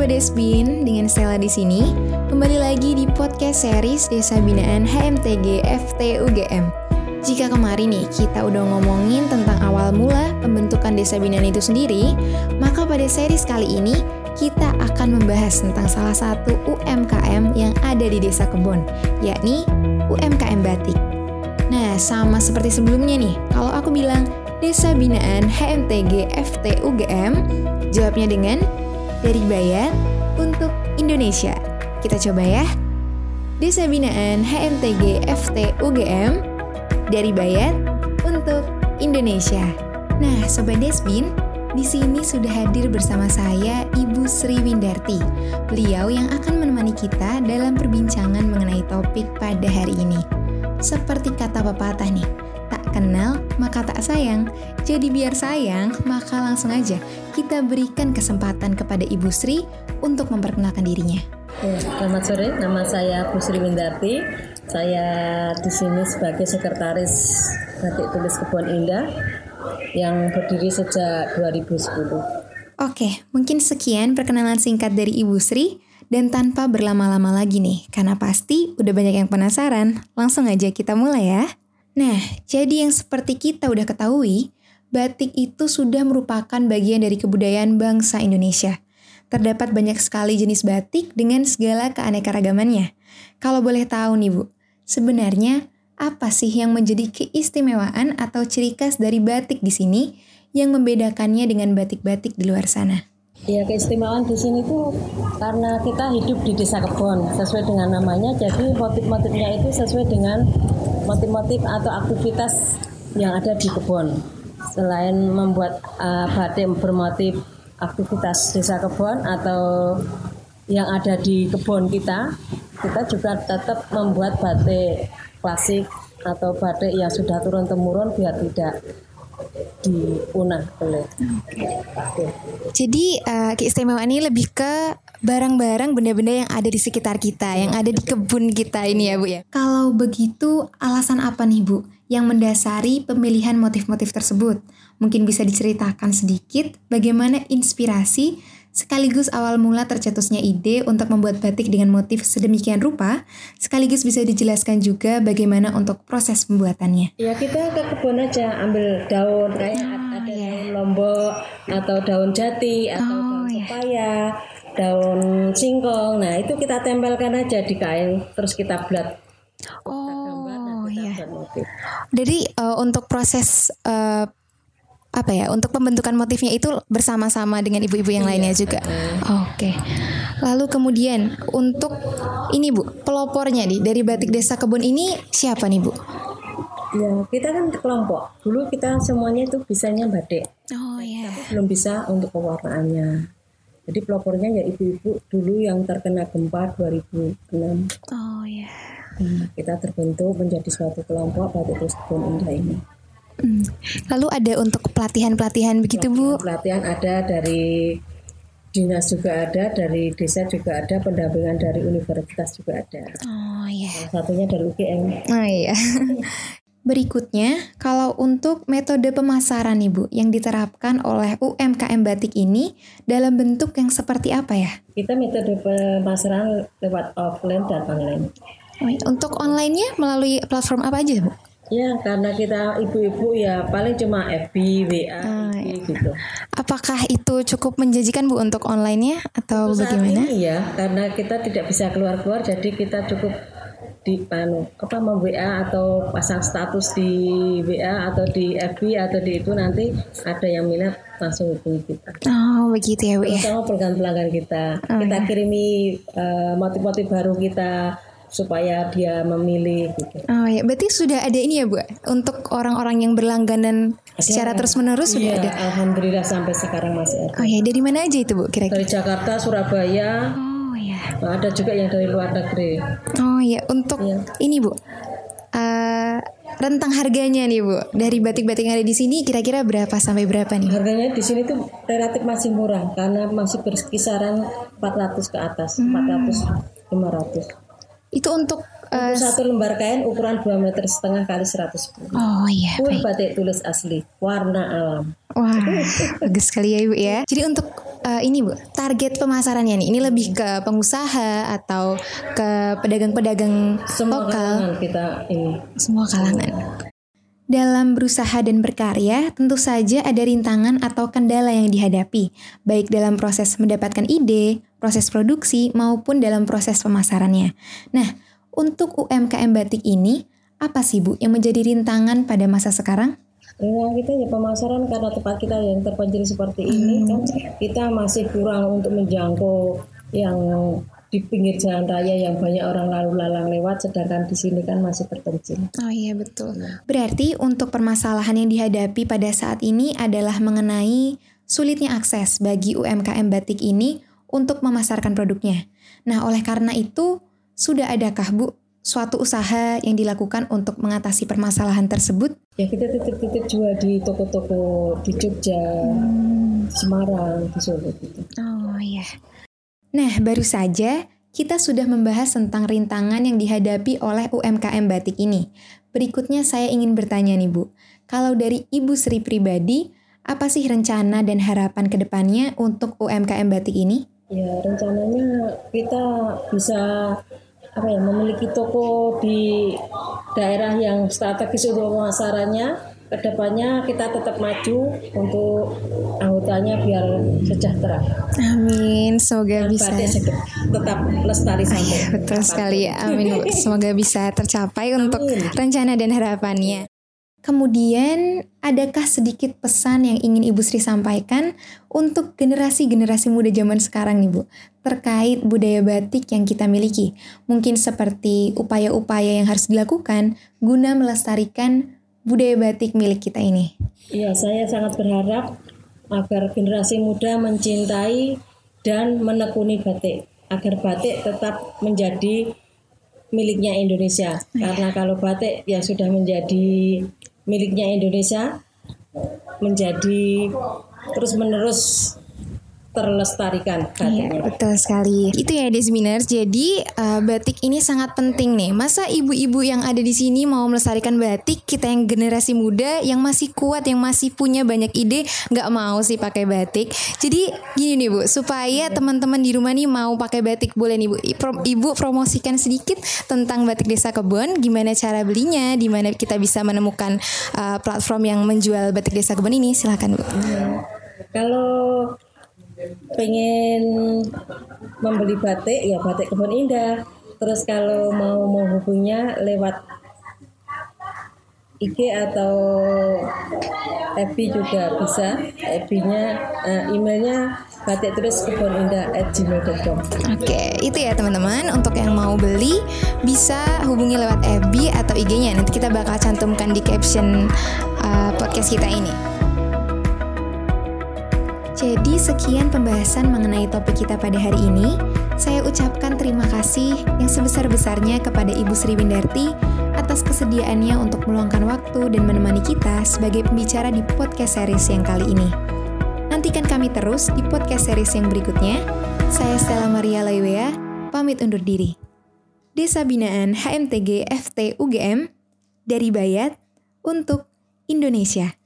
Sobat Desbin, dengan Stella di sini, kembali lagi di podcast series Desa Binaan HMTG FTUGM. Jika kemarin nih kita udah ngomongin tentang awal mula pembentukan Desa Binaan itu sendiri, maka pada series kali ini kita akan membahas tentang salah satu UMKM yang ada di Desa Kebon, yakni UMKM Batik. Nah, sama seperti sebelumnya nih, kalau aku bilang Desa Binaan HMTG FTUGM, jawabnya dengan dari Bayat untuk Indonesia. Kita coba ya. Desa Binaan HMTG FT UGM dari Bayat untuk Indonesia. Nah, Sobat Desbin, di sini sudah hadir bersama saya Ibu Sri Windarti. Beliau yang akan menemani kita dalam perbincangan mengenai topik pada hari ini. Seperti kata pepatah nih, kenal maka tak sayang. Jadi biar sayang, maka langsung aja kita berikan kesempatan kepada Ibu Sri untuk memperkenalkan dirinya. Ya, selamat sore, nama saya Bu Sri Windarti. Saya di sini sebagai sekretaris Batik Tulis Kebun Indah yang berdiri sejak 2010. Oke, mungkin sekian perkenalan singkat dari Ibu Sri. Dan tanpa berlama-lama lagi nih, karena pasti udah banyak yang penasaran, langsung aja kita mulai ya. Nah, jadi yang seperti kita udah ketahui, batik itu sudah merupakan bagian dari kebudayaan bangsa Indonesia. Terdapat banyak sekali jenis batik dengan segala keanekaragamannya. Kalau boleh tahu nih Bu, sebenarnya apa sih yang menjadi keistimewaan atau ciri khas dari batik di sini yang membedakannya dengan batik-batik di luar sana? Ya keistimewaan di sini tuh karena kita hidup di desa kebon sesuai dengan namanya jadi motif-motifnya itu sesuai dengan motif-motif atau aktivitas yang ada di kebun. Selain membuat uh, batik bermotif aktivitas desa kebun atau yang ada di kebun kita, kita juga tetap membuat batik klasik atau batik yang sudah turun temurun biar tidak dipunah oleh. Okay. Jadi uh, keistimewaan ini lebih ke barang-barang benda-benda yang ada di sekitar kita, yang ada di kebun kita ini ya Bu ya. Kalau begitu alasan apa nih Bu yang mendasari pemilihan motif-motif tersebut? Mungkin bisa diceritakan sedikit bagaimana inspirasi sekaligus awal mula tercetusnya ide untuk membuat batik dengan motif sedemikian rupa, sekaligus bisa dijelaskan juga bagaimana untuk proses pembuatannya. Ya kita ke kebun aja ambil daun kayak oh, ada yeah. daun lombok atau daun jati atau oh, daun yeah. Daun singkong. Nah itu kita tempelkan aja di kain, terus kita blat. Oh iya. Jadi uh, untuk proses uh, apa ya untuk pembentukan motifnya itu bersama-sama dengan ibu-ibu yang iya. lainnya juga. Oke. Okay. Lalu kemudian untuk ini Bu, pelopornya nih dari batik desa kebun ini siapa nih Bu? Ya, kita kan kelompok. Dulu kita semuanya itu bisanya batik. Oh iya. Tapi belum bisa untuk pewarnaannya. Jadi pelopornya ya ibu-ibu dulu yang terkena gempa 2006. Oh iya. Nah, kita terbentuk menjadi suatu kelompok batik desa kebun indah ini. Hmm. Lalu ada untuk pelatihan-pelatihan begitu Bu? Pelatihan ada dari dinas juga ada, dari desa juga ada, pendampingan dari universitas juga ada. Oh iya. Salah satunya dari UGM. Oh iya. Berikutnya, kalau untuk metode pemasaran nih Bu, yang diterapkan oleh UMKM Batik ini dalam bentuk yang seperti apa ya? Kita metode pemasaran lewat offline dan online. Oh, iya. untuk online-nya melalui platform apa aja Bu? Ya, karena kita ibu-ibu ya paling cuma FB, WA, ah, ya. gitu. Apakah itu cukup menjanjikan Bu untuk online-nya atau untuk bagaimana? Saat ini ya, karena kita tidak bisa keluar-keluar jadi kita cukup di anu apa mau WA atau pasang status di WA atau di FB atau di itu nanti ada yang minat langsung hubungi kita. Oh begitu ya Bu ya. Sama pelanggan-pelanggan kita. Oh, kita ya. kirimi uh, motif-motif baru kita supaya dia memilih gitu. Oh ya, berarti sudah ada ini ya Bu untuk orang-orang yang berlangganan ada, secara terus-menerus sudah iya, ada. Alhamdulillah sampai sekarang masih ada. Oh ya, dari mana aja itu Bu kira-kira? Dari Jakarta, Surabaya. Oh ya. Ada juga yang dari luar negeri. Oh ya, untuk ya. ini Bu. Uh, rentang harganya nih Bu dari batik-batik yang ada di sini kira-kira berapa sampai berapa nih? Harganya di sini tuh relatif masih murah karena masih berkisaran 400 ke atas, hmm. 400 500. Itu untuk uh, satu lembar kain ukuran 2 meter setengah kali 110. Oh iya. Full batik tulis asli, warna alam. Wah, bagus sekali ya Ibu ya. Jadi untuk uh, ini Bu, target pemasarannya nih, ini lebih ke pengusaha atau ke pedagang-pedagang Semua lokal? kalangan kita ini. Semua kalangan. Dalam berusaha dan berkarya, tentu saja ada rintangan atau kendala yang dihadapi, baik dalam proses mendapatkan ide, proses produksi, maupun dalam proses pemasarannya. Nah, untuk UMKM batik ini, apa sih Bu yang menjadi rintangan pada masa sekarang? Ya kita ya pemasaran karena tempat kita yang terpencil seperti ini kan kita masih kurang untuk menjangkau yang di pinggir jalan raya yang banyak orang lalu lalang lewat sedangkan di sini kan masih terpencil. Oh iya betul. Berarti untuk permasalahan yang dihadapi pada saat ini adalah mengenai sulitnya akses bagi UMKM batik ini untuk memasarkan produknya. Nah, oleh karena itu sudah adakah Bu suatu usaha yang dilakukan untuk mengatasi permasalahan tersebut? Ya kita titip-titip jual di toko-toko di Jogja, di Semarang, di Solo gitu. Oh iya. Nah, baru saja kita sudah membahas tentang rintangan yang dihadapi oleh UMKM batik ini. Berikutnya saya ingin bertanya nih Bu, kalau dari Ibu Sri pribadi, apa sih rencana dan harapan ke depannya untuk UMKM batik ini? Ya rencananya kita bisa apa ya memiliki toko di daerah yang strategis untuk pemasarannya ke depannya kita tetap maju untuk anggotanya biar sejahtera. Amin, semoga Dan bisa. tetap lestari sampai. Betul sekali amin. Semoga bisa tercapai untuk rencana dan harapannya. Kemudian, adakah sedikit pesan yang ingin Ibu Sri sampaikan untuk generasi-generasi muda zaman sekarang nih Bu, terkait budaya batik yang kita miliki? Mungkin seperti upaya-upaya yang harus dilakukan guna melestarikan budaya batik milik kita ini. Iya, saya sangat berharap agar generasi muda mencintai dan menekuni batik, agar batik tetap menjadi miliknya Indonesia. Karena kalau batik yang sudah menjadi miliknya Indonesia, menjadi terus-menerus terlestarikan Iya, batiknya. betul sekali. Itu ya Desminers. Jadi uh, batik ini sangat penting nih. Masa ibu-ibu yang ada di sini mau melestarikan batik, kita yang generasi muda yang masih kuat, yang masih punya banyak ide, nggak mau sih pakai batik. Jadi gini nih Bu, supaya teman-teman di rumah nih mau pakai batik, boleh nih Bu. Ibu promosikan sedikit tentang batik desa kebon, gimana cara belinya, di mana kita bisa menemukan uh, platform yang menjual batik desa kebon ini. Silakan Bu. Kalau pengen membeli batik ya batik kebun indah. Terus kalau mau menghubungnya lewat IG atau FB juga bisa. FB-nya eh, emailnya batik terus kebun indah at gmail.com. Oke, itu ya teman-teman. Untuk yang mau beli bisa hubungi lewat FB atau IG-nya. Nanti kita bakal cantumkan di caption uh, podcast kita ini. Jadi sekian pembahasan mengenai topik kita pada hari ini. Saya ucapkan terima kasih yang sebesar-besarnya kepada Ibu Sri Windarti atas kesediaannya untuk meluangkan waktu dan menemani kita sebagai pembicara di podcast series yang kali ini. Nantikan kami terus di podcast series yang berikutnya. Saya Stella Maria Laiwea, pamit undur diri. Desa Binaan HMTG FT UGM dari Bayat untuk Indonesia.